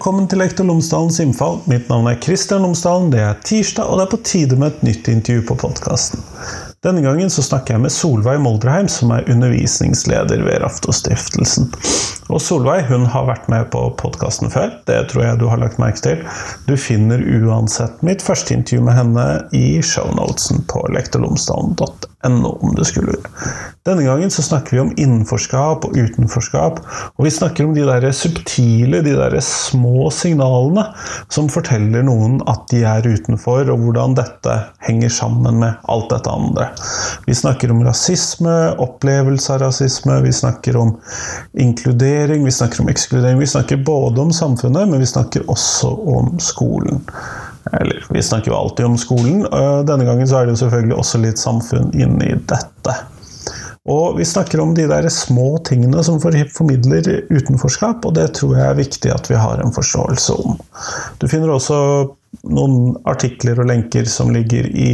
Velkommen til Lektor Lomsdalens innfall. Mitt navn er Kristian Lomsdalen. Det er tirsdag, og det er på tide med et nytt intervju på podkasten. Denne gangen så snakker jeg med Solveig Moldreheim, som er undervisningsleder ved Raftostiftelsen. Og Solveig hun har vært med på podkasten før, det tror jeg du har lagt merke til. Du finner uansett mitt første intervju med henne i shownotesen på lektorlomsdalen.no, om det skulle. Denne gangen så snakker vi om innenforskap og utenforskap, og vi snakker om de der subtile, de der små signalene som forteller noen at de er utenfor, og hvordan dette henger sammen med alt dette andre. Vi snakker om rasisme, opplevelse av rasisme, vi snakker om inkludering, vi snakker om ekskludering. Vi snakker både om samfunnet, men vi snakker også om skolen. Eller, vi snakker jo alltid om skolen. Denne gangen så er det jo selvfølgelig også litt samfunn inni dette. Og vi snakker om de der små tingene som formidler utenforskap, og det tror jeg er viktig at vi har en forståelse om. Du finner også noen artikler og lenker som ligger i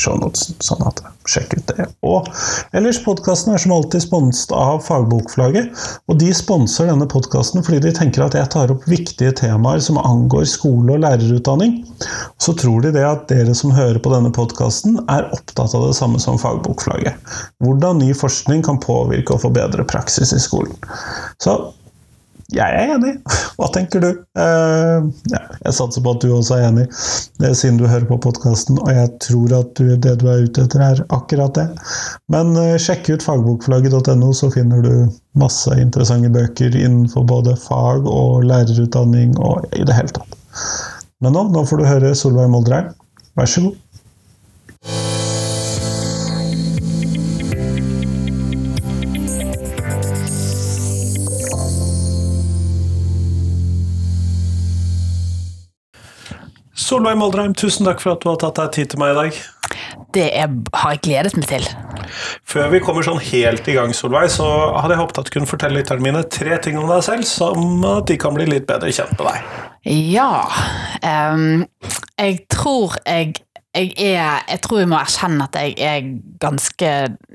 shownotesen, sånn at sjekk ut det. Og ellers, podkasten er som alltid sponset av Fagbokflagget. Og de sponser denne podkasten fordi de tenker at jeg tar opp viktige temaer som angår skole og lærerutdanning. Så tror de det at dere som hører på denne podkasten, er opptatt av det samme som Fagbokflagget. Hvordan ny forskning kan påvirke og forbedre praksis i skolen. Så jeg er enig. Hva tenker du? Uh, ja, jeg satser på at du også er enig, det er siden du hører på podkasten. Og jeg tror at du, det du er ute etter, er akkurat det. Men uh, sjekk ut fagbokflagget.no, så finner du masse interessante bøker innenfor både fag og lærerutdanning og i det hele tatt. Men nå, nå får du høre Solveig Moldrein. Vær så god. Solveig Moldreim, tusen takk for at du har tatt deg tid til meg i dag. Det er, har jeg gledet meg til. Før vi kommer sånn helt i gang, Solveig, så hadde jeg håpet at du kunne fortelle lytterne mine tre ting om deg selv, som at de kan bli litt bedre kjent med deg. Ja um, Jeg tror jeg, jeg er Jeg tror jeg må erkjenne at jeg er ganske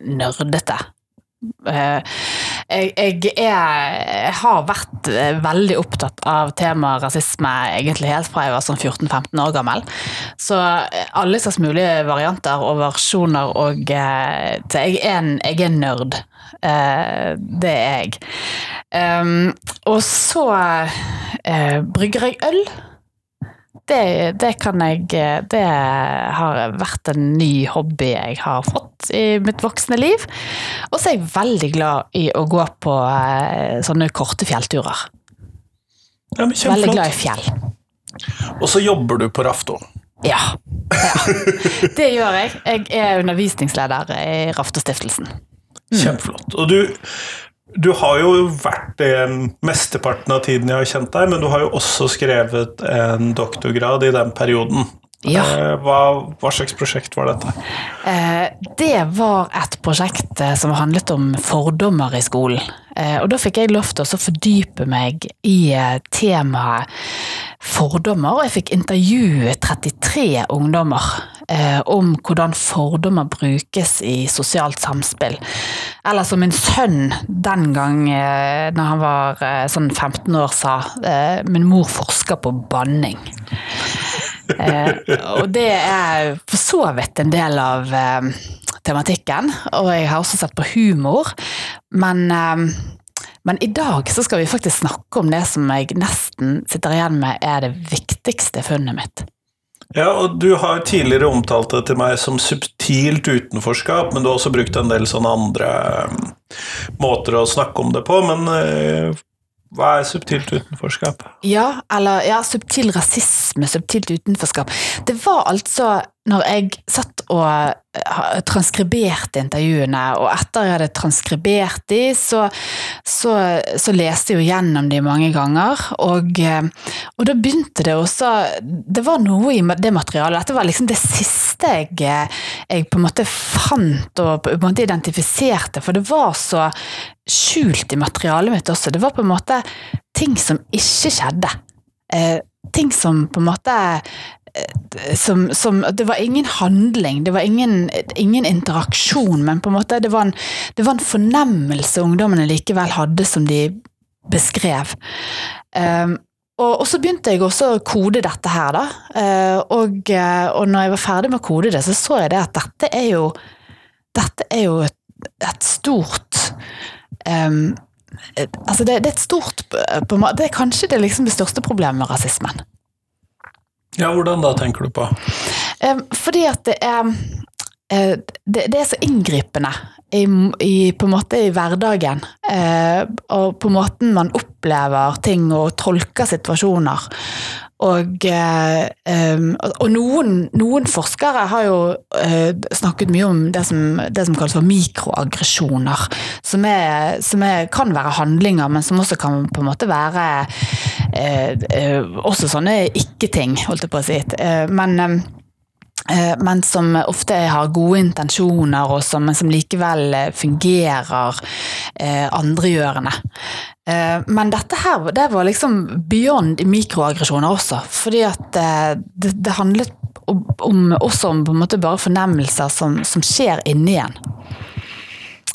nerdete. Uh, jeg, jeg, er, jeg, har vært veldig opptatt av temaet rasisme egentlig helt fra jeg var sånn 14-15 år gammel. Så alle slags mulige varianter og versjoner og jeg er en, jeg er nerd. Det er jeg. Um, og så brygger jeg øl. Det, det, kan jeg Det har vært en ny hobby jeg har fått i mitt voksne liv. Og så er jeg veldig glad i å gå på eh, sånne korte fjellturer. Ja, veldig glad i fjell. Og så jobber du på Rafto. Ja. ja. Det gjør jeg. Jeg er undervisningsleder i Raftostiftelsen. Mm. Kjempeflott. Og du du har jo vært det mesteparten av tiden jeg har kjent deg, men du har jo også skrevet en doktorgrad i den perioden. Ja. Eh, hva, hva, slags prosjekt var dette? Eh, det var et prosjekt eh, som handlet om fordommer i skolen. Og da fikk jeg lov til å fordype meg i temaet fordommer, og jeg fikk intervjue 33 ungdommer om hvordan fordommer brukes i sosialt samspill. Eller som min sønn den gang når han var sånn 15 år sa, min mor forsker på banning. Eh, og det er for så vidt en del av eh, tematikken. Og jeg har også sett på humor. Men, eh, men, i dag så skal vi faktisk snakke om det som jeg nesten sitter igjen med er det viktigste funnet mitt. Ja, og Du har tidligere omtalt det til meg som subtilt utenforskap, men du har også brukt en del sånne andre måter å snakke om det på. Men hva er subtilt utenforskap? Ja, eller ja, subtil rasisme, subtilt utenforskap. Det var altså når jeg satt og eh, transkriberte intervjuene, og etter jeg hadde transkribert de, så, så, så leste jeg jo gjennom de mange ganger, og, eh, og, da begynte det også Det var noe i det materialet. Dette var liksom det siste jeg, eh, jeg på en måte fant og på en måte identifiserte, for det var så skjult i materialet mitt også. Det var på en måte ting som ikke skjedde. Eh, ting som på en måte som, som, Det var ingen handling, det var ingen, ingen interaksjon, men på en måte det var, en, det var en fornemmelse ungdommene likevel hadde som de beskrev. Um, og, og, så begynte jeg også å kode dette her, da. Uh, og, og når jeg var ferdig med å kode det, så så jeg det at dette er jo, dette er jo et, et stort um, Altså, det, det, er et stort Det er kanskje det, liksom det største problemet med rasismen. Ja, hvordan da, tenker du på? Fordi at det er det, det, er så inngripende i, i, på en måte i hverdagen. Eh, og på måten man opplever ting og tolker situasjoner. Og, eh, og noen, noen, forskere har jo eh, snakket mye om det som, det som kalles for mikroaggresjoner. Som, er, som er, kan være handlinger, men som også kan på en måte være eh, også sånne ikke-ting, holdt jeg på å si. Men men som ofte har gode intensjoner, og som, som likevel eh, fungerer eh, andregjørende. Eh, men dette her det var liksom beyond mikroaggresjoner også, fordi at eh, det, det, handlet om, også om på en måte bare fornemmelser som, som skjer inni en.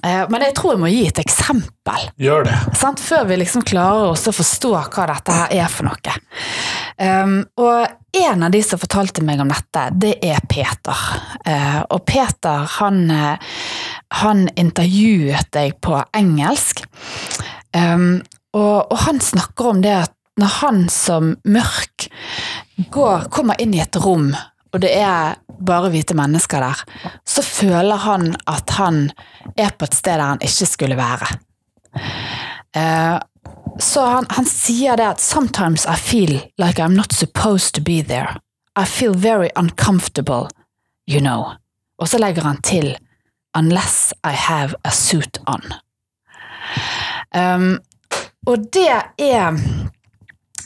Eh, men jeg tror jeg må gi et eksempel. Gjør det. Sant? Før vi liksom klarer å forstå hva dette her er for noe. Um, og en av de som fortalte meg om dette, det er Peter. Uh, og Peter, han, eh, han intervjuet deg på engelsk. Um, og, og, han snakker om det at når han som mørk går, kommer inn i et rom og det er bare hvite mennesker der, så føler han at han er på et sted der han ikke skulle være. Uh, så han, han, sier det at 'sometimes I feel like I'm not supposed to be there'. I feel very uncomfortable, you know. Og så legger han til 'unless I have a suit on'. Um, og det er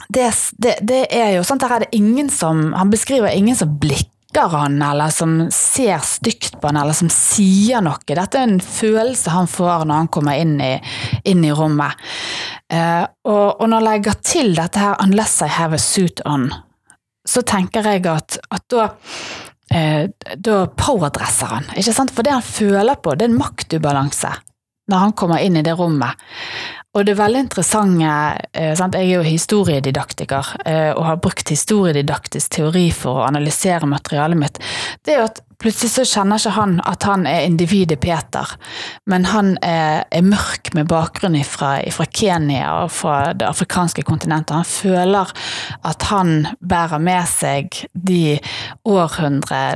det, det, det, er jo sånn, der er det ingen som Han beskriver ingen som blikker han, eller som ser stygt på han, eller som sier noe. Dette er en følelse han får når han kommer inn i, inn i rommet. Eh, og, og, når jeg legger til dette her 'unless I have a suit on', så tenker jeg at, at da eh, da powerdresser han, ikke sant? For det han føler på, det er en maktubalanse når han kommer inn i det rommet. Og det veldig interessante sant? Jeg er jo historiedidaktiker eh, og har brukt historiedidaktisk teori for å analysere materialet mitt. Det er jo at Plutselig så kjenner ikke han at han er individet Peter, men han er, er mørk med bakgrunn fra, Kenya og fra det afrikanske kontinentet. Han føler at han bærer med seg de århundre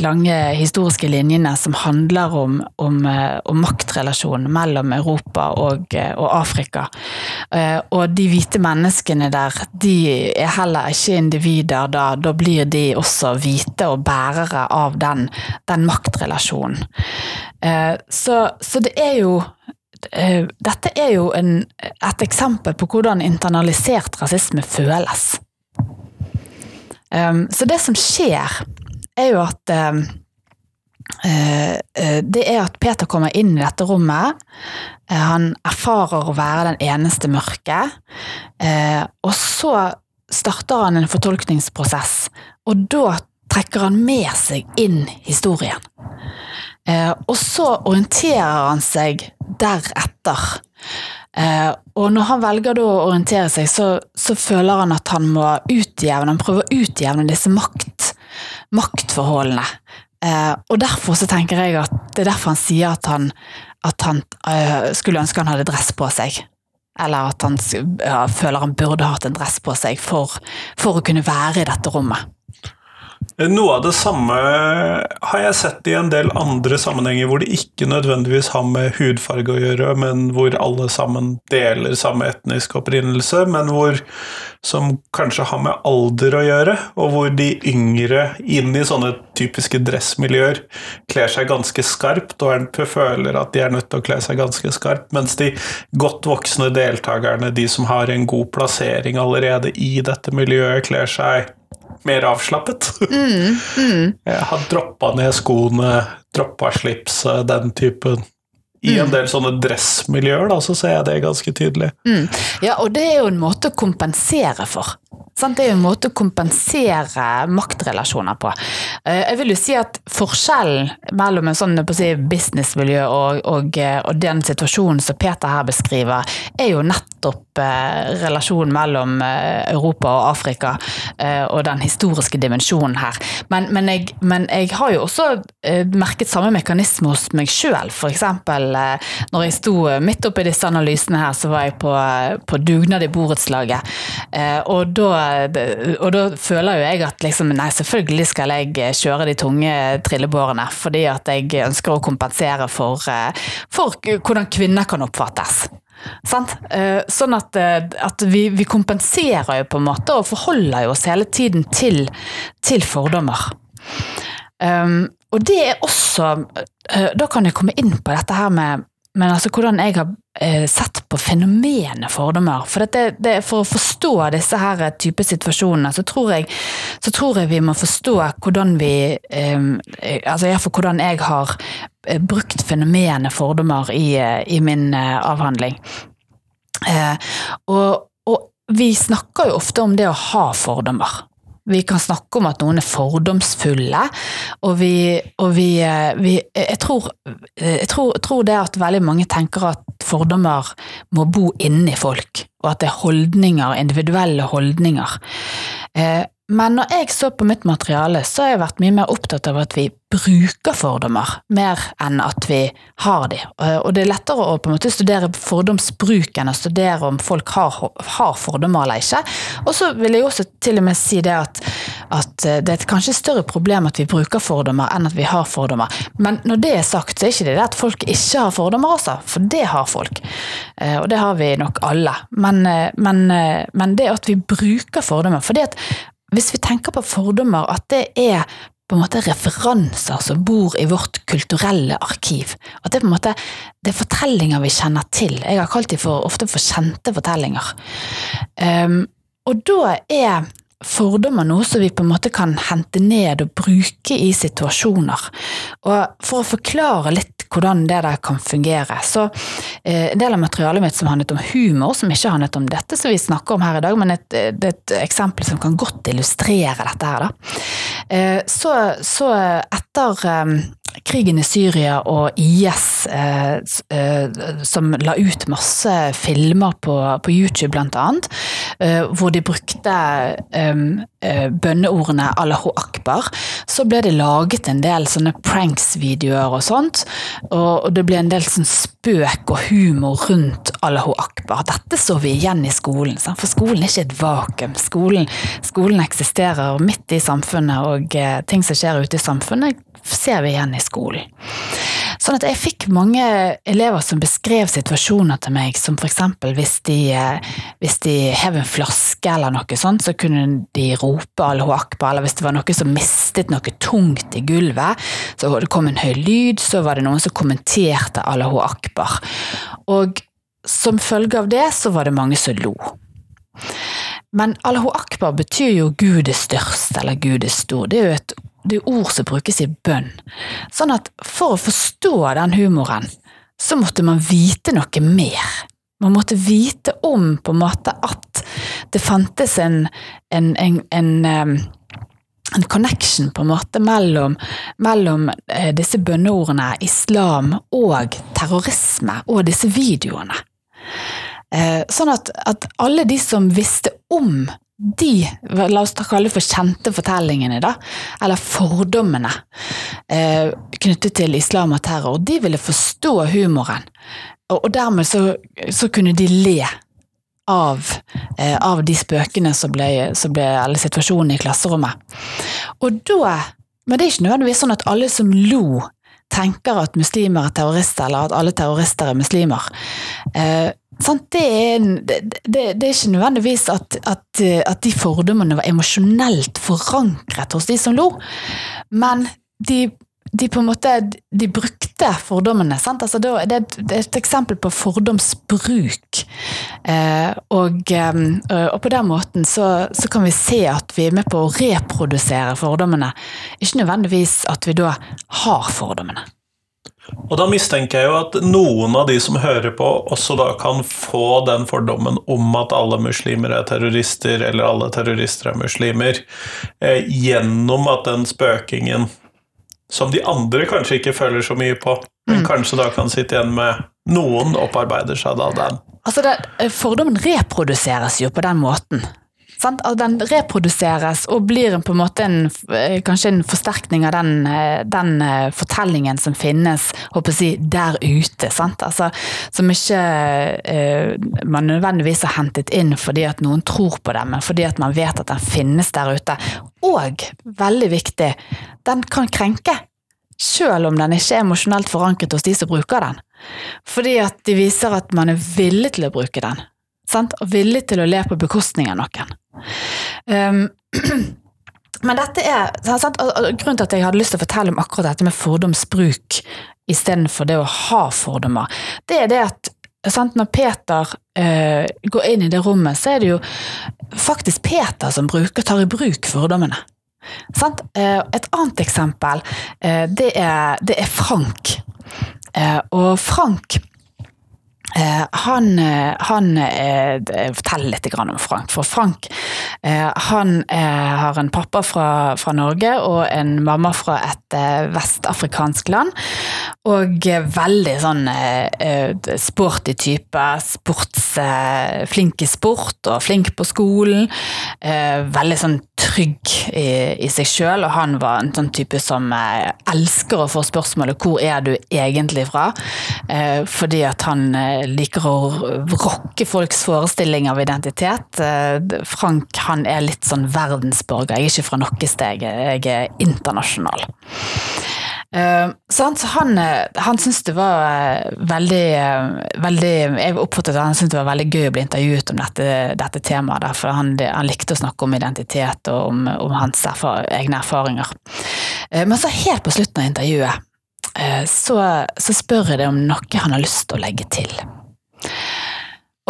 lange, eh, historiske linjene som handler om, om, eh, om maktrelasjonen mellom Europa og, eh, og Afrika. Og de hvite menneskene der, de er heller ikke individer da. Da blir de også hvite og bærere av den, den maktrelasjonen. Så, så, det er jo Dette er jo en, et eksempel på hvordan internalisert rasisme føles. Så det som skjer, er jo at det er at Peter kommer inn i dette rommet. Han erfarer å være den eneste mørke. Og så starter han en fortolkningsprosess, og da trekker han med seg inn historien. Eh, og så orienterer han seg deretter. Eh, og når han velger å orientere seg, så, så, føler han at han må utjevne, han prøver å utjevne disse makt, maktforholdene. Eh, og derfor så tenker jeg at det er derfor han sier at han, at han uh, skulle ønske han hadde dress på seg. Eller at han ja, føler han burde hatt en dress på seg for, for å kunne være i dette rommet. Noe av det samme har jeg sett i en del andre sammenhenger hvor det ikke nødvendigvis har med hudfarge å gjøre, men hvor alle sammen deler samme etnisk opprinnelse, men hvor som kanskje har med alder å gjøre, og hvor de yngre inn i sånne typiske dressmiljøer kler seg ganske skarpt og føler at de er nødt til å kle seg ganske skarpt, mens de godt voksne deltakerne, de som har en god plassering allerede i dette miljøet, kler seg mer avslappet. Mm, mm. Jeg har droppa ned skoene, droppa slipset, den typen I en del sånne dressmiljøer da, så ser jeg det ganske tydelig. Mm. Ja, og det er jo en måte å kompensere for. Sant? Det er jo en måte å kompensere maktrelasjoner på. Eh, Jeg vil jo si at forskjellen mellom en sånn si, businessmiljø og, og, eh, og den situasjonen som Peter her beskriver, er jo nettopp eh, relasjonen mellom eh, Europa og Afrika eh, og den historiske dimensjonen her. Men, men, jeg, men jeg har jo også merket samme mekanisme hos meg sjøl. F.eks. Når jeg sto midt oppi disse analysene her, så var jeg på, på dugnad i borettslaget. Og da og da føler jo jeg at liksom, nei, selvfølgelig skal jeg kjøre de tunge trillebårene, fordi at jeg ønsker å kompensere for, for hvordan kvinner kan oppfattes. Sant? Eh, Sånn at, eh, at vi, vi kompenserer jo på en måte, og forholder jo oss hele tiden til, til fordommer. Um, og det er også uh, Da kan jeg komme inn på dette her med men altså hvordan jeg har eh, sett på fenomenet fordommer. For, det, det, for å forstå disse her type situasjonene, så tror jeg, så tror jeg vi må forstå hvordan vi eh, Altså iallfall hvordan jeg har eh, brukt fenomenet fordommer i, eh, i min eh, avhandling. Eh, og, og vi snakker jo ofte om det å ha fordommer. Vi kan snakke om at noen er fordomsfulle, og vi, og vi, eh, vi jeg, tror, jeg, tror, tror det at veldig mange tenker at fordommer må bo inni folk, og at det er holdninger, individuelle holdninger. Eh, men når jeg så på mitt materiale, så har jeg vært mye mer opptatt av at vi bruker fordommer, mer enn at vi har de. Og det er lettere å på en måte studere fordomsbruk enn å studere om folk har, har fordommer eller ikke. Og så vil jeg også til og med si det at, at det er et kanskje større problem at vi bruker fordommer enn at vi har fordommer. Men når det er sagt, så er ikke det det at folk ikke har fordommer også, for det har folk. Og det har vi nok alle. Men, men, men det at vi bruker fordommer fordi at hvis vi tenker på fordommer, at det er på en måte referanser som bor i vårt kulturelle arkiv. At det er på en måte det er fortellinger vi kjenner til. Jeg har kalt dem for, ofte for kjente fortellinger. Um, og da er fordommer noe som vi på en måte kan hente ned og bruke i situasjoner. Og for å forklare litt hvordan det der kan fungere, så eh, en del av materialet mitt som handlet om humor, som ikke handlet om dette som vi snakker om her i dag, men et, det er et eksempel som kan godt illustrere dette her, da. Eh, så, så etter eh, krigen i Syria og IS eh, eh, som la ut masse filmer på, på YouTube annet, eh, hvor de brukte bønneordene Allahu akbar, så ble det laget en del sånne pranks-videoer og sånt, og, og det ble en del sånn spøk og humor rundt Allahu akbar. Dette så vi igjen i skolen, for skolen er ikke et vakuum. Skolen, skolen eksisterer midt i samfunnet, og ting som skjer ute i samfunnet, ser vi igjen i skolen. Sånn at jeg fikk mange elever som beskrev situasjoner til meg, som eksempel hvis de, hvis de hev en flaske eller noe sånt, så kunne de rope Allahu akbar, eller hvis det var noe som mistet noe tungt i gulvet, så det kom en høy lyd, så var det noen som kommenterte Allahu akbar. Og som følge av det, så var det mange som lo. Men Allahu akbar betyr jo Gud er størst, eller Gud er stor. Det er jo et det er ord som brukes i bønn. Sånn at for å forstå den humoren, så måtte man vite noe mer. Man måtte vite om på en måte at det fantes en, en, en, en, en connection på en måte mellom, mellom disse bønneordene, islam og terrorisme, og disse videoene. Sånn at, at alle de som visste om de, la oss kalle for kjente fortellingene, da, eller fordommene eh, knyttet til islam og terror, de ville forstå humoren. Og, og dermed så, så, kunne de le av, eh, av de spøkene som ble, som ble, eller situasjonen i klasserommet. Og da, Men det er ikke nødvendigvis sånn at alle som lo, tenker at muslimer er terrorister, eller at alle terrorister er muslimer. Eh, det, er, det, det, det, er, ikke nødvendigvis at, at, at de fordommene var emosjonelt forankret hos de som lo, men de, de på en måte de brukte fordommene. Altså det, er et eksempel på fordomsbruk. Eh, og, eh, og, på den måten så, så, kan vi se at vi er med på å reprodusere fordommene, ikke nødvendigvis at vi da har fordommene. Og da mistenker jeg jo at noen av de som hører på, også da kan få den fordommen om at alle muslimer er terrorister, eller alle terrorister er muslimer, eh, gjennom at den spøkingen som de andre kanskje ikke føler så mye på, men kanskje da kan sitte igjen med noen opparbeider seg da den. Altså det, Fordommen reproduseres jo på den måten. Sant? Altså, den reproduseres og blir en, på en måte en, eh, kanskje en forsterkning av den, eh, den eh, fortellingen som finnes håper jeg, der ute. Altså, som ikke eh, man nødvendigvis har hentet inn fordi at noen tror på den, men fordi at man vet at den finnes der ute. Og, veldig viktig, den kan krenke. Selv om den ikke er emosjonelt forankret hos de som bruker den. Fordi at de viser at man er villig til å bruke den. Sant? Og villig til å le på bekostning av noen. Um, men dette er sant? Grunnen til at jeg hadde lyst til å fortelle om akkurat dette med fordomsbruk istedenfor det å ha fordommer, det er det at sant? når Peter uh, går inn i det rommet, så er det jo faktisk Peter som bruker, tar i bruk fordommene. Sant? Uh, et annet eksempel, uh, det, er, det er Frank. og Frank Eh, han, eh, han eh, forteller litt om Frank. For Frank han har en pappa fra, fra, Norge og en mamma fra et vestafrikansk land. Og veldig sånn sporty type. Sports, flink i sport og flink på skolen. Veldig sånn trygg i, i seg sjøl, og han var en sånn type som elsker å få spørsmålet 'Hvor er du egentlig fra?' fordi at han liker å rokke folks forestilling av identitet. Eh, Frank han er litt sånn verdensborger. Jeg er ikke fra noe sted, jeg er internasjonal. Uh, så han, han syntes det var veldig, veldig Jeg oppfattet at han syntes det var veldig gøy å bli intervjuet om dette, dette temaet. For han, han, likte å snakke om identitet og om, om hans erfar egne erfaringer. Men så helt på slutten av intervjuet så, så spør jeg det om noe han har lyst til å legge til.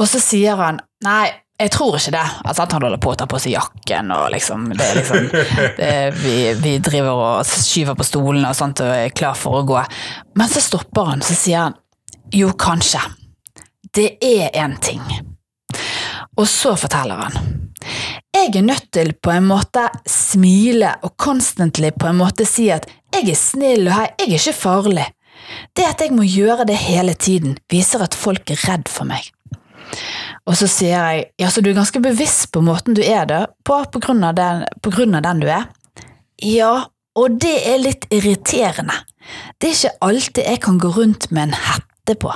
Og så sier han nei, jeg tror ikke det. Altså, han holder på å ta på seg jakken, og liksom, det er liksom det er, vi, vi, driver og skyver på stolene og sånt og er klar for å gå. Men så stopper han, så sier han jo, kanskje. Det er en ting. Og så forteller han. Jeg er nødt til på en måte smile og constantly på en måte si at jeg er snill og hei, jeg er ikke farlig. Det at jeg må gjøre det hele tiden, viser at folk er redd for meg. Og så sier jeg ja, så du er ganske bevisst på måten du er det på, på grunn av den, grunn av den du er? Ja, og det er litt irriterende. Det er ikke alltid jeg kan gå rundt med en hette på.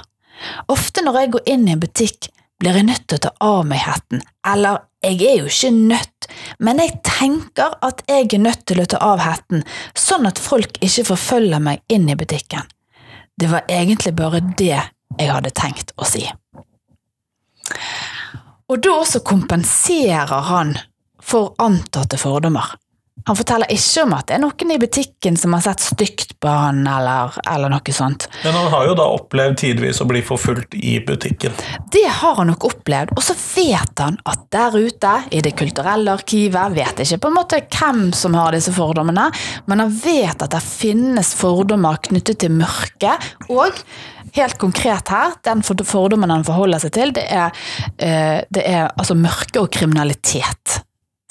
Ofte når jeg går inn i en butikk, blir jeg nødt til å ta av meg hetten, eller jeg er jo ikke nødt, men jeg tenker at jeg er nødt til å ta av hetten, sånn at folk ikke forfølger meg inn i butikken. Det var egentlig bare det jeg hadde tenkt å si. Og da også kompenserer han for antatte fordommer. Han forteller ikke om at det er noen i butikken som har sett stygt på han, eller, eller, noe sånt. Men han har jo da opplevd tidvis å bli forfulgt i butikken. Det har han nok opplevd, og så vet han at der ute, i Det kulturelle arkivet, vet ikke på en måte hvem som har disse fordommene, men han vet at det finnes fordommer knyttet til mørke, og helt konkret her, den fordommen han forholder seg til, det er, eh, det er altså mørke og kriminalitet.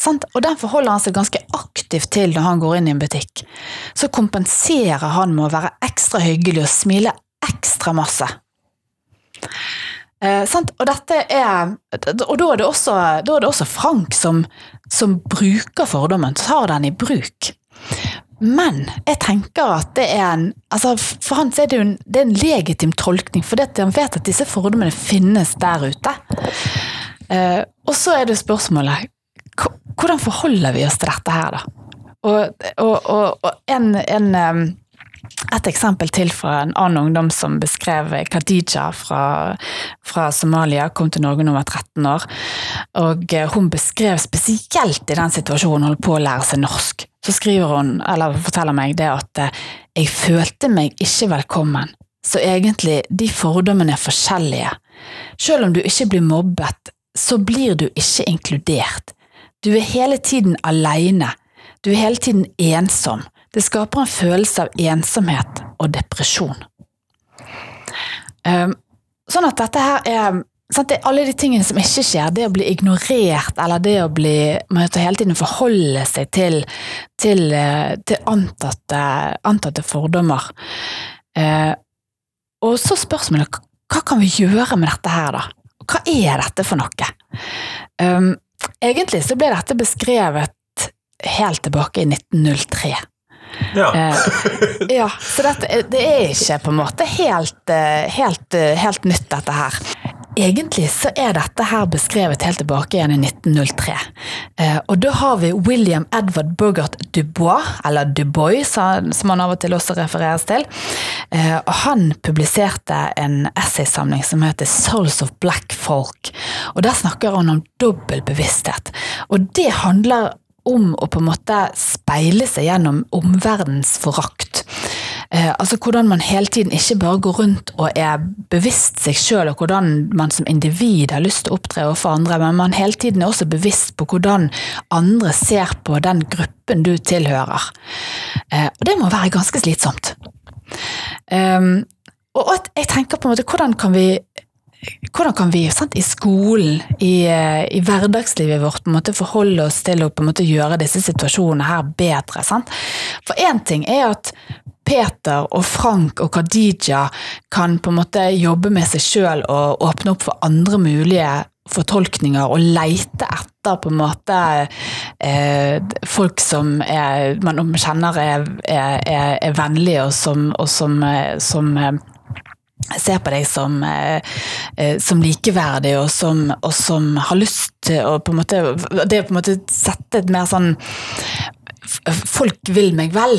Og den forholder han seg ganske aktivt til når han går inn i en butikk. Så kompenserer han med å være ekstra hyggelig og smile ekstra masse. Eh, og, er, og da, er også, da er det også Frank som, som bruker fordommen, tar den i bruk. Men jeg tenker at det er en altså For han er det jo en, det er en legitim tolkning, for han vet at disse fordommene finnes der ute. Eh, og så er det spørsmålet hvordan forholder vi oss til dette her, da? Og, og, og, og en, en, et eksempel til fra en annen ungdom som beskrev Khadija fra, fra Somalia, kom til Norge da hun var 13 år. Og hun beskrev spesielt i den situasjonen hun holdt på å lære seg norsk. Så skriver hun, eller forteller meg det at jeg følte meg ikke velkommen. Så egentlig, de fordommene er forskjellige. Selv om du ikke blir mobbet, så blir du ikke inkludert. Du er hele tiden alene. Du er hele tiden ensom. Det skaper en følelse av ensomhet og depresjon. Um, sånn at dette her er det alle de tingene som ikke skjer, det å bli ignorert, eller det å bli måtte hele tiden forholde seg til, til, eh, til antatte, antatte, fordommer. Eh, og så spørsmålet hva kan vi gjøre med dette her, da? Hva er dette for noe? Um, egentlig så ble dette beskrevet helt tilbake i 1903. Ja. eh, ja så dette, det er ikke på en måte helt, eh, helt, eh, helt nytt, dette her. Egentlig så er dette her beskrevet helt tilbake igjen i 1903. Eh, og da har vi William Edward Bogart Dubois, eller Dubois som han av og til også refereres til. Eh, og han publiserte en essaysamling som heter Souls of Black Folk. Og der snakker han om dobbel bevissthet. Og det handler om å på en måte speile seg gjennom omverdens forakt. Eh, altså Hvordan man hele tiden ikke bare går rundt og er bevisst seg sjøl, og hvordan man som individ har lyst til å opptre overfor andre, men man hele tiden er også bevisst på hvordan andre ser på den gruppen du tilhører. Eh, og det må være ganske slitsomt. Eh, og jeg tenker på en måte, hvordan kan vi hvordan kan vi sant, i skolen, i, i, hverdagslivet vårt, på en måte forholde oss til å på en måte gjøre disse situasjonene her bedre? Sant? For én ting er at Peter og Frank og Khadija kan på en måte jobbe med seg sjøl og åpne opp for andre mulige fortolkninger og leite etter på en måte eh, folk som er, man kjenner er, er, er vennlige og som, og som, eh, som eh, ser på deg som, eh, som likeverdig, og som, og som, har lyst til å på en måte Det å på en måte sette et mer sånn Folk vil meg vel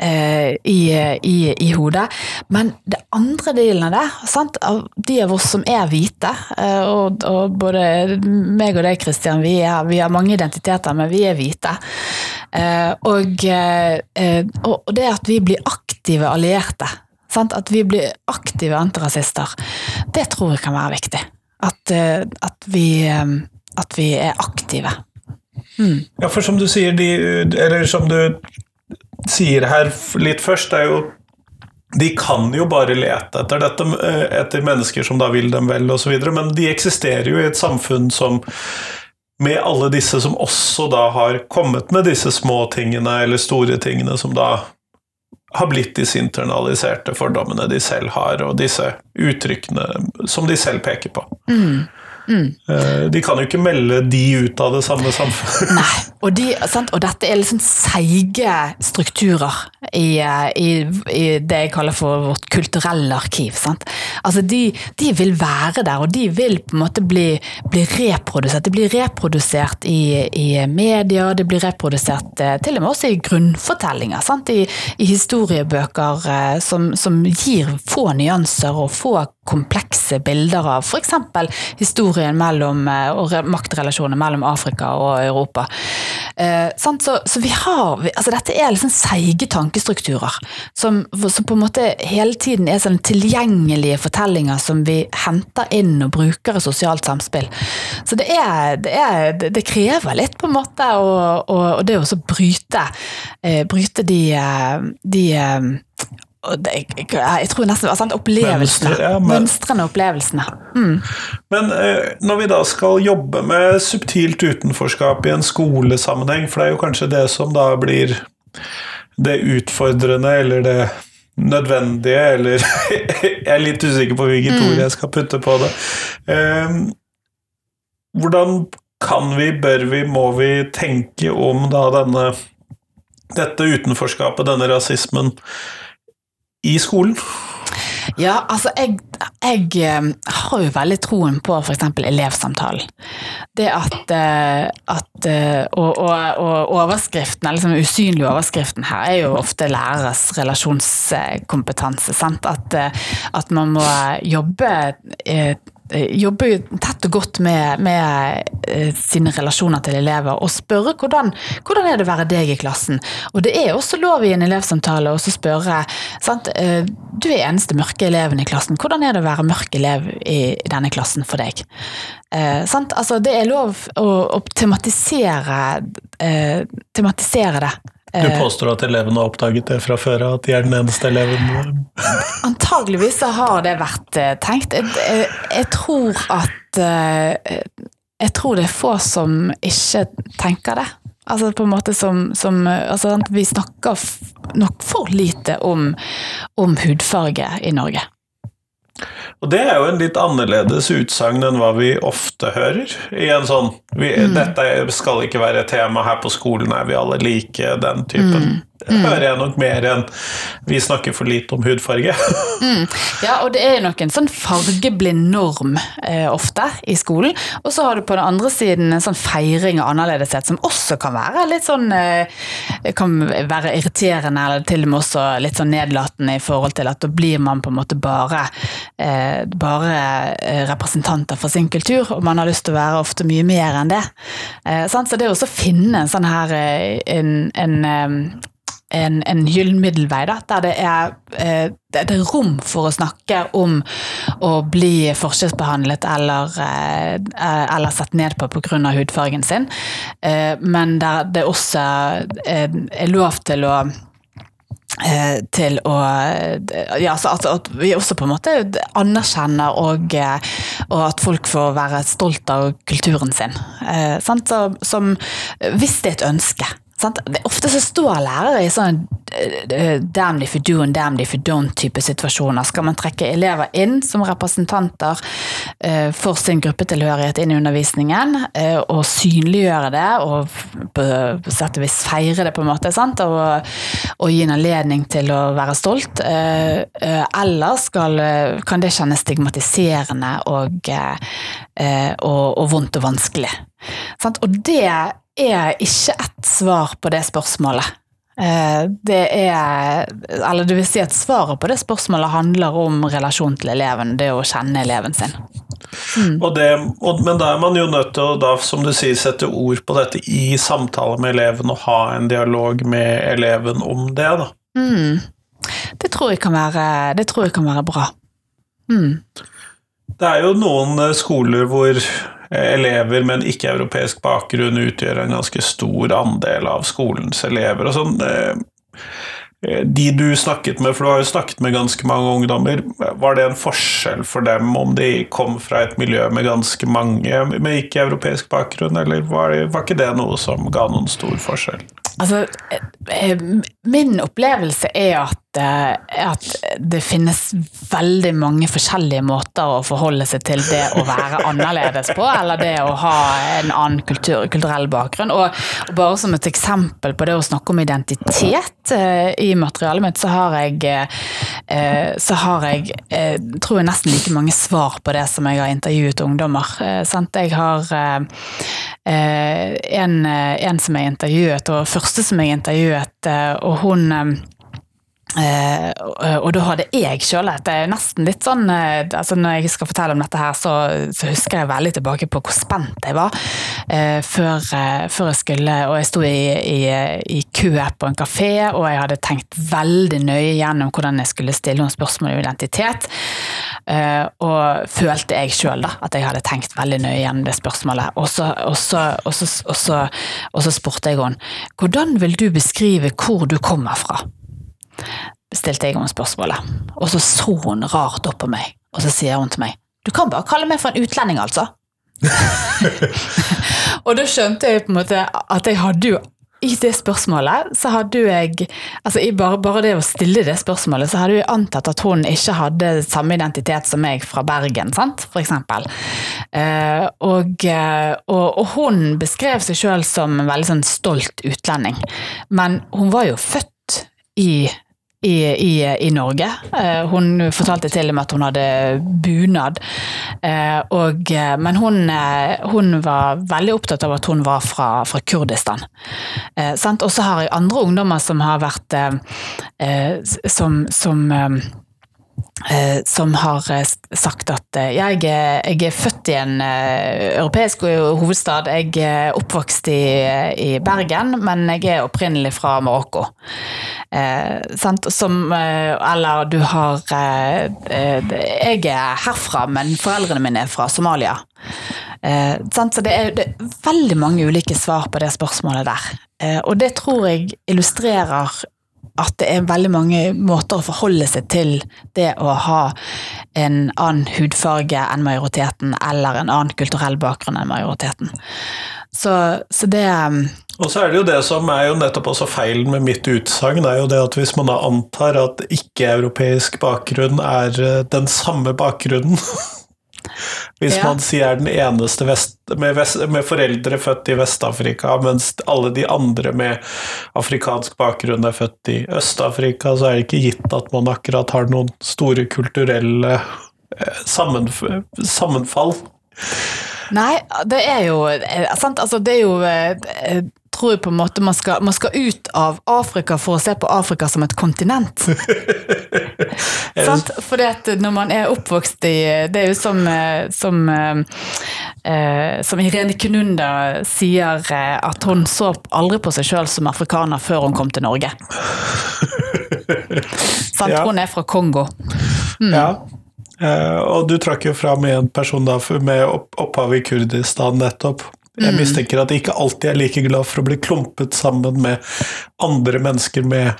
eh, i, i, i, hodet. Men det andre delen av det, sant? av de av oss som er hvite, eh, og, og, både meg og deg, Kristian, vi, vi, har mange identiteter, men vi er hvite. Eh, og, eh, og, det at vi blir aktive allierte Sant? At vi blir aktive antirasister. Det tror jeg kan være viktig. At, eh, at, vi, eh, at vi, er aktive. Mm. Ja, for som du sier, de, eller som du sier her litt først, er jo de kan jo bare lete etter dette, eh, etter mennesker som da vil dem vel, osv., men de eksisterer jo i et samfunn som med alle disse som også da har kommet med disse små tingene eller store tingene som da har blitt disse internaliserte fordommene de selv har, og disse uttrykkene som de selv peker på. Mm. Mm. De kan jo ikke melde de ut av det samme samfunnet. Nei, og, de, og, dette er liksom seige strukturer i, i, i, det jeg kaller for vårt kulturelle arkiv. Altså de, de, vil være der, og de vil på en måte bli, bli reprodusert. De blir reprodusert i, i media, det blir reprodusert eh, til og med også i grunnfortellinger. I, I, historiebøker eh, som, som gir få nyanser og få komplekse bilder av f.eks. historien mellom, eh, og maktrelasjoner mellom Afrika og Europa. Eh, så, så, vi har, altså Dette er liksom seige tankestrukturer som, som, på en måte hele tiden er sånn tilgjengelige fortellinger som vi henter inn og bruker i sosialt samspill. Så det, er, det, er, det krever litt, på en måte, og, og, og det å bryte, eh, bryte de, eh, de jeg, jeg, jeg, tror nesten sant, opplevelsene. Mønstre, ja, men, Mønstrene og opplevelsene. Mm. Men eh, når vi da skal jobbe med subtilt utenforskap i en skolesammenheng, for det er jo kanskje det som da blir det utfordrende eller det nødvendige, eller Jeg er litt usikker på hvilket mm. ord jeg skal putte på det. Eh, hvordan kan vi, bør vi, må vi tenke om da denne dette utenforskapet, denne rasismen, i skolen? Ja, altså jeg, jeg, eh, har jo veldig troen på f.eks. elevsamtalen. Det at, eh, at eh, og, og, og, overskriften, liksom usynlig overskriften her, er jo ofte læreres relasjonskompetanse. Sant? At, at man må jobbe Eh, jobber tett og godt med, med, eh, sine relasjoner til elever og spørre hvordan, hvordan, er det å være deg i klassen. Og det er også lov i en elevsamtale å spørre sant? Eh, du er eneste mørke eleven i klassen, hvordan er det å være mørk elev i, denne klassen for deg? Eh, altså, det er lov å, å tematisere, eh, tematisere det Du påstår at elevene har oppdaget det fra før av, at de er den eneste eleven? Antageligvis så har det vært eh, tenkt. Jeg, jeg, jeg tror at eh, Jeg tror det er få som ikke tenker det. Altså på en måte som, som altså, Vi snakker nok for lite om, om hudfarge i Norge. Og det er jo en litt annerledes utsagn enn hva vi ofte hører. I en sånn vi, Mm. 'Dette skal ikke være et tema her på skolen, er vi alle like?' Den typen. Mm. Det hører jeg nok mer enn 'vi snakker for lite om hudfarge'. Ja, og det er nok en sånn fargeblind norm eh, ofte i skolen. Og så har du på den andre siden en sånn feiring av annerledeshet som også kan være litt sånn eh, Kan være irriterende, eller til og med også litt sånn nedlatende i forhold til at da blir man på en måte bare eh, bare eh, representanter for sin kultur, og man har lyst til å være ofte mye mer enn det. Eh, sant? Så det å også finne en sånn her eh, en, en en, en gyllen middelvei, da, der det er, eh, det er rom for å snakke om å bli forskjellsbehandlet eller, eh, eh, eller sett ned på pga. hudfargen sin, eh, men der det også eh, er lov til å eh, til å ja, altså at, vi også på en måte anerkjenner og, eh, og at folk får være stolt av kulturen sin. Eh, sant? Så, som, hvis det er et ønske. Sant? Ofte så står lærere i sånn damn if you do and damn if you don't-type situasjoner. Skal man trekke elever inn som representanter eh, for sin gruppetilhørighet inn i undervisningen, eh, og synliggjøre det, og på, feire det, på en måte, sant? Og, og gi en anledning til å være stolt. Eh, eh, eller skal, eh, kan det kjennes stigmatiserende og, eh, eh, og, og vondt og vanskelig. Sant? Og det er ikke ett svar på det spørsmålet. Eh, Det er Eller det vil si at svaret på det spørsmålet handler om relasjon til eleven, det å kjenne eleven sin. Og det, og, men da er man jo nødt til å da, som du sier, sette ord på dette i samtale med eleven og ha en dialog med eleven om det. da. Mm. Det tror jeg kan være, det tror jeg kan være bra. Mm. Det er jo noen skoler hvor elever med en ikke-europeisk bakgrunn utgjør en ganske stor andel av skolens elever. og sånn. eh, De du snakket med, for du har jo snakket med ganske mange ungdommer, var det en forskjell for dem om de kom fra et miljø med ganske mange med ikke-europeisk bakgrunn, eller var, det, var ikke det noe som ga noen stor forskjell? Altså, eh, min opplevelse er at, eh, at det finnes veldig mange forskjellige måter å forholde seg til det å være annerledes på, eller det å ha en annen kultur, kulturell bakgrunn. Og, bare som et eksempel på det å snakke om identitet eh, i materialet mitt, så har jeg, eh, så har jeg eh, tror jeg nesten like mange svar på det som jeg har intervjuet ungdommer. Sant? Jeg har en, en som jeg intervjuet, og første som jeg intervjuet, og hun Eh, og da hadde jeg sjøl er nesten litt sånn eh, altså Når jeg skal fortelle om dette her, så, så husker jeg veldig tilbake på hvor spent jeg var eh, før, før, jeg skulle Og jeg sto i, i, i kø på en kafé, og jeg hadde tenkt veldig nøye gjennom hvordan jeg skulle stille noen spørsmål om identitet. Og følte jeg sjøl at jeg hadde tenkt veldig nøye gjennom det spørsmålet. Og så, og så, og så, og så spurte jeg henne hvordan vil du beskrive hvor du kommer fra? Stilte jeg henne spørsmålet. Og så så hun rart opp på meg, og så sier hun til meg Du kan bare kalle meg for en utlending, altså. og da skjønte jeg på en måte at jeg hadde jo i det spørsmålet så hadde jeg altså bare, bare det å stille det spørsmålet, så hadde jeg antatt at hun ikke hadde samme identitet som meg fra Bergen, sant? for eksempel. Eh, og, og, og, hun beskrev seg sjøl som en veldig sånn stolt utlending, men hun var jo født i i, i, i, Norge. Hun fortalte til og med at hun hadde bunad. Og, men hun, hun, var veldig opptatt av at hun var fra, fra Kurdistan. Og så har jeg andre ungdommer som har vært som, som som har sagt at jeg, jeg er født i en europeisk hovedstad. Jeg er oppvokst i, i Bergen, men jeg er opprinnelig fra Marokko. Eh, Som, eller du har Jeg er herfra, men foreldrene mine er fra Somalia. Eh, så det er, det er, veldig mange ulike svar på det spørsmålet der. Eh, og det tror jeg illustrerer at det er veldig mange måter å forholde seg til det å ha en annen hudfarge enn majoriteten, eller en annen kulturell bakgrunn enn majoriteten. Så, så det og så er det jo det som er jo nettopp også feilen med mitt utsagn, er jo det at hvis man da antar at ikke-europeisk bakgrunn er eh, den samme bakgrunnen Hvis ja. man sier er den eneste vest, med, vest, med, foreldre født i Vest-Afrika, mens alle de andre med afrikansk bakgrunn er født i Øst-Afrika, så er det ikke gitt at man akkurat har noen store kulturelle eh, sammenf sammenfall. Nei, det er jo eh, sant, altså det er jo eh, tror jeg på en måte man skal, man skal, ut av Afrika for å se på Afrika som et kontinent. Sant? Fordi at når man er oppvokst i Det er jo som, eh, som, eh, som Irene Kununda sier, eh, at hun så aldri på seg sjøl som afrikaner før hun kom til Norge. Sant? Ja. Hun er fra Kongo. Mm. Ja. Uh, og du trakk jo fram en person da med opphav i Kurdistan nettopp. Jeg mm. mistenker at de ikke alltid er like glad for å bli klumpet sammen med andre mennesker med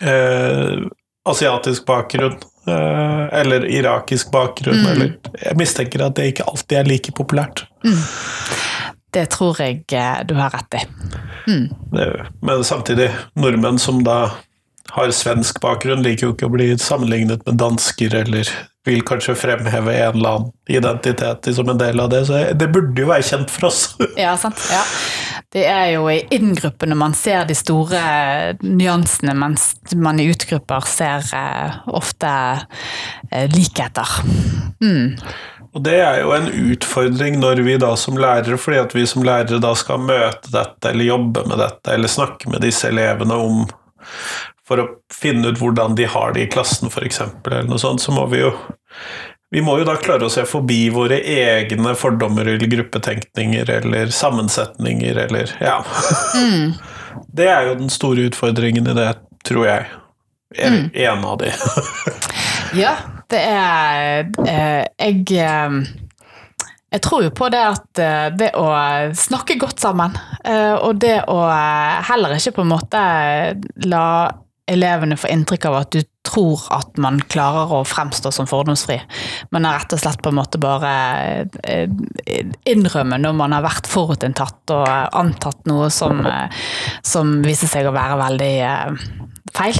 eh, asiatisk bakgrunn. Eh, eller irakisk bakgrunn. Mm. Eller, jeg mistenker at det ikke alltid er like populært. Mm. Det tror jeg eh, du har rett i. Mm. Men samtidig, nordmenn som da har svensk bakgrunn, liker jo ikke å bli sammenlignet med dansker, eller vil kanskje fremheve en eller annen identitet som en del av det. Så det burde jo være kjent for oss. ja, sant. Ja. Det er jo i inngruppene man ser de store nyansene, mens man i utgrupper ser eh, ofte eh, likheter. Mm. Og det er jo en utfordring når vi da som lærere, fordi at vi som lærere da skal møte dette, eller jobbe med dette, eller snakke med disse elevene om for å finne ut hvordan de har det i klassen, f.eks., eller noe sånt, så må vi jo vi må jo da klare å se forbi våre egne fordommer eller gruppetenkninger eller sammensetninger eller Ja. Mm. Det er jo den store utfordringen i det, tror jeg. En, mm. en av de. ja, det er eh, Jeg eh, jeg tror jo på det at eh, det å snakke godt sammen, og det å heller ikke på en måte la elevene får inntrykk av at du tror at man klarer å fremstå som fordomsfri, men er rett og slett på en måte bare eh, innrømme når man har vært forutinntatt og antatt noe som, eh, som viser seg å være veldig eh, feil.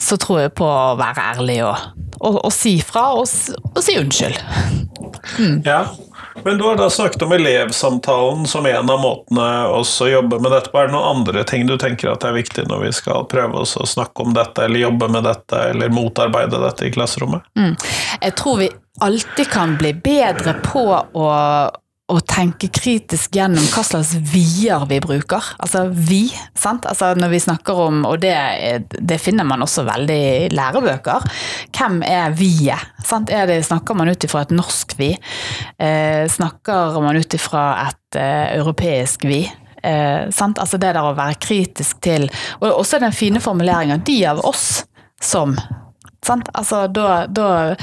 Så tror jeg på å være ærlig og, og, og si fra og, og si unnskyld. Mm. Ja, men du har da snakket om elevsamtalen som en av måtene å jobbe med dette. Er det noen andre ting du tenker at er viktig når vi skal prøve oss å snakke om dette, eller jobbe med dette, eller motarbeide dette i klasserommet? Mm. Jeg tror vi alltid kan bli bedre på å å tenke kritisk gjennom hva slags vi-er vi bruker. Altså vi, sant. Altså når vi snakker om, og det, det finner man også veldig i lærebøker, hvem er vi-et? Er det, Snakker man ut ifra et norsk vi? Eh, snakker man ut ifra et eh, europeisk vi? Eh, altså det der å være kritisk til Og også den fine formuleringa 'de av oss som' Sant? Altså, da, da,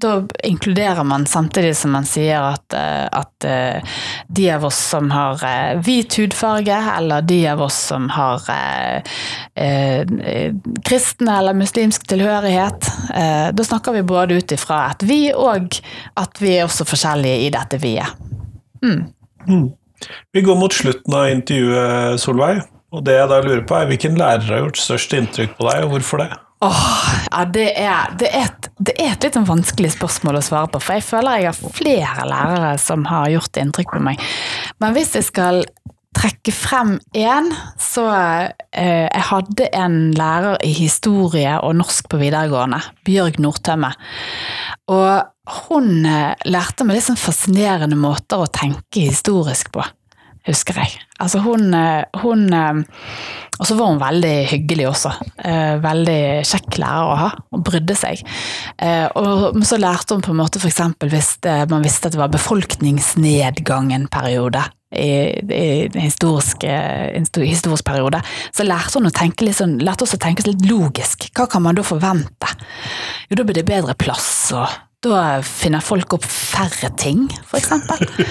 da, inkluderer man samtidig som man sier at, eh, at, eh, de av oss som har eh, hvit hudfarge, eller de av oss som har eh, kristne eller muslimsk tilhørighet, eh, da snakker vi både ut ifra et vi, og at vi er også forskjellige i dette vi-et. Mm. Mm. Vi går mot slutten av intervjuet, Solveig. Og det jeg da lurer på, er hvilken lærer har gjort størst inntrykk på deg, og hvorfor det? Åh, ja, det er, det, er et, det er, et, litt sånn vanskelig spørsmål å svare på, for jeg føler jeg har flere lærere som har gjort inntrykk på meg. Men hvis jeg skal trekke frem én, så eh, Jeg hadde en lærer i historie og norsk på videregående, Bjørg Nordtømme. Og hun eh, lærte meg litt sånn fascinerende måter å tenke historisk på husker jeg. Altså hun, eh, hun eh, Og så var hun veldig hyggelig også. Eh, veldig kjekk lærer å ha, Hun brydde seg. Og så lærte hun på en måte f.eks. hvis man visste at det var befolkningsnedgang en periode. I, i historisk, historisk periode, så lærte hun å tenke litt sånn, lærte oss å tenke litt logisk. Hva kan man da forvente? Jo, da blir det bedre plass, og da finner folk opp færre ting, f.eks.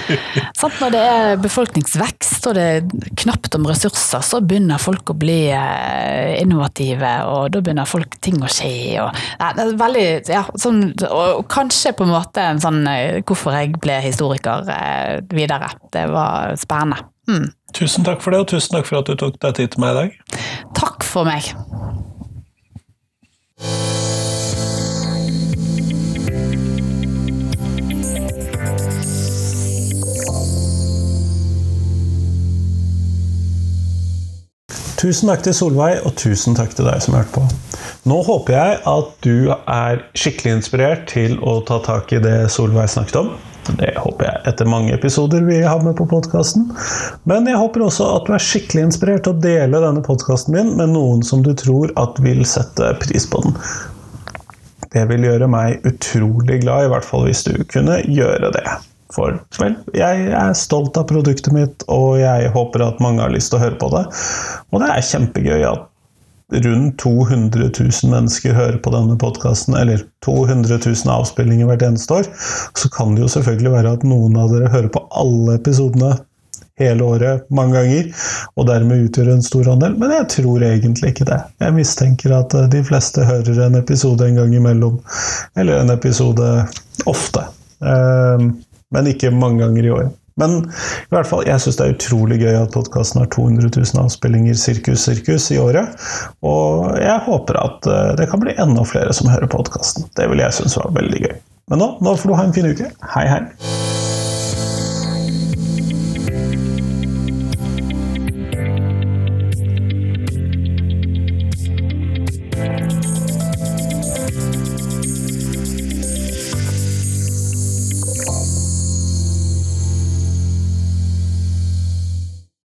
Når det er befolkningsvekst og det er knapt om ressurser, så begynner folk å bli eh, innovative, og da begynner folk ting å skje. Og, er veldig, ja, sånn, og kanskje på en måte en sånn eh, hvorfor jeg ble historiker eh, videre. Det var spennende. Mm. Tusen takk for det, og tusen takk for at du tok deg tid til meg i dag. Takk for meg. Tusen takk til Solveig, og tusen takk til deg som hørte på. Nå håper jeg at du er skikkelig inspirert til å ta tak i det Solveig snakket om. Det håper jeg etter mange episoder vi har med på podkasten. Men jeg håper også at du er skikkelig inspirert til å dele denne podkasten min med noen som du tror at vil sette pris på den. Det vil gjøre meg utrolig glad, i hvert fall hvis du kunne gjøre det. For vel, jeg er stolt av produktet mitt, og jeg håper at mange har lyst til å høre på det. Og det er kjempegøy at rundt 200 000 mennesker hører på denne podkasten, eller 200 000 avspillinger hvert eneste år. Så kan det jo selvfølgelig være at noen av dere hører på alle episodene hele året mange ganger, og dermed utgjør en stor andel, men jeg tror egentlig ikke det. Jeg mistenker at de fleste hører en episode en gang imellom, eller en episode ofte. Um, men ikke mange ganger i året. Men i hvert fall, jeg syns det er utrolig gøy at podkasten har 200 000 avspillinger sirkus sirkus i året. Og jeg håper at eh, det kan bli enda flere som hører podkasten. Det vil jeg synes var veldig gøy. Men nå, nå får du ha en fin uke. Hei, hei.